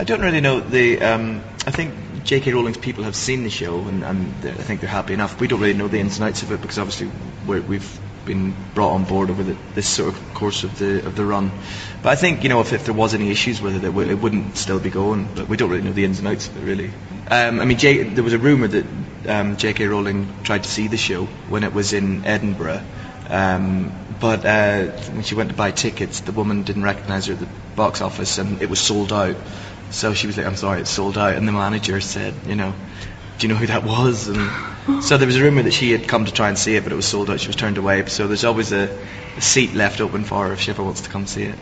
I don't really know. The um, I think J.K. Rowling's people have seen the show, and, and I think they're happy enough. We don't really know the ins and outs of it because obviously we're, we've been brought on board over the, this sort of course of the of the run. But I think you know if, if there was any issues with it, it, w- it wouldn't still be going. But we don't really know the ins and outs of it really. Um, I mean, J- there was a rumor that um, J.K. Rowling tried to see the show when it was in Edinburgh. Um, but uh, when she went to buy tickets, the woman didn't recognise her at the box office, and it was sold out. So she was like, "I'm sorry, it's sold out." And the manager said, "You know, do you know who that was?" And so there was a rumor that she had come to try and see it, but it was sold out. She was turned away. So there's always a, a seat left open for her if she ever wants to come see it.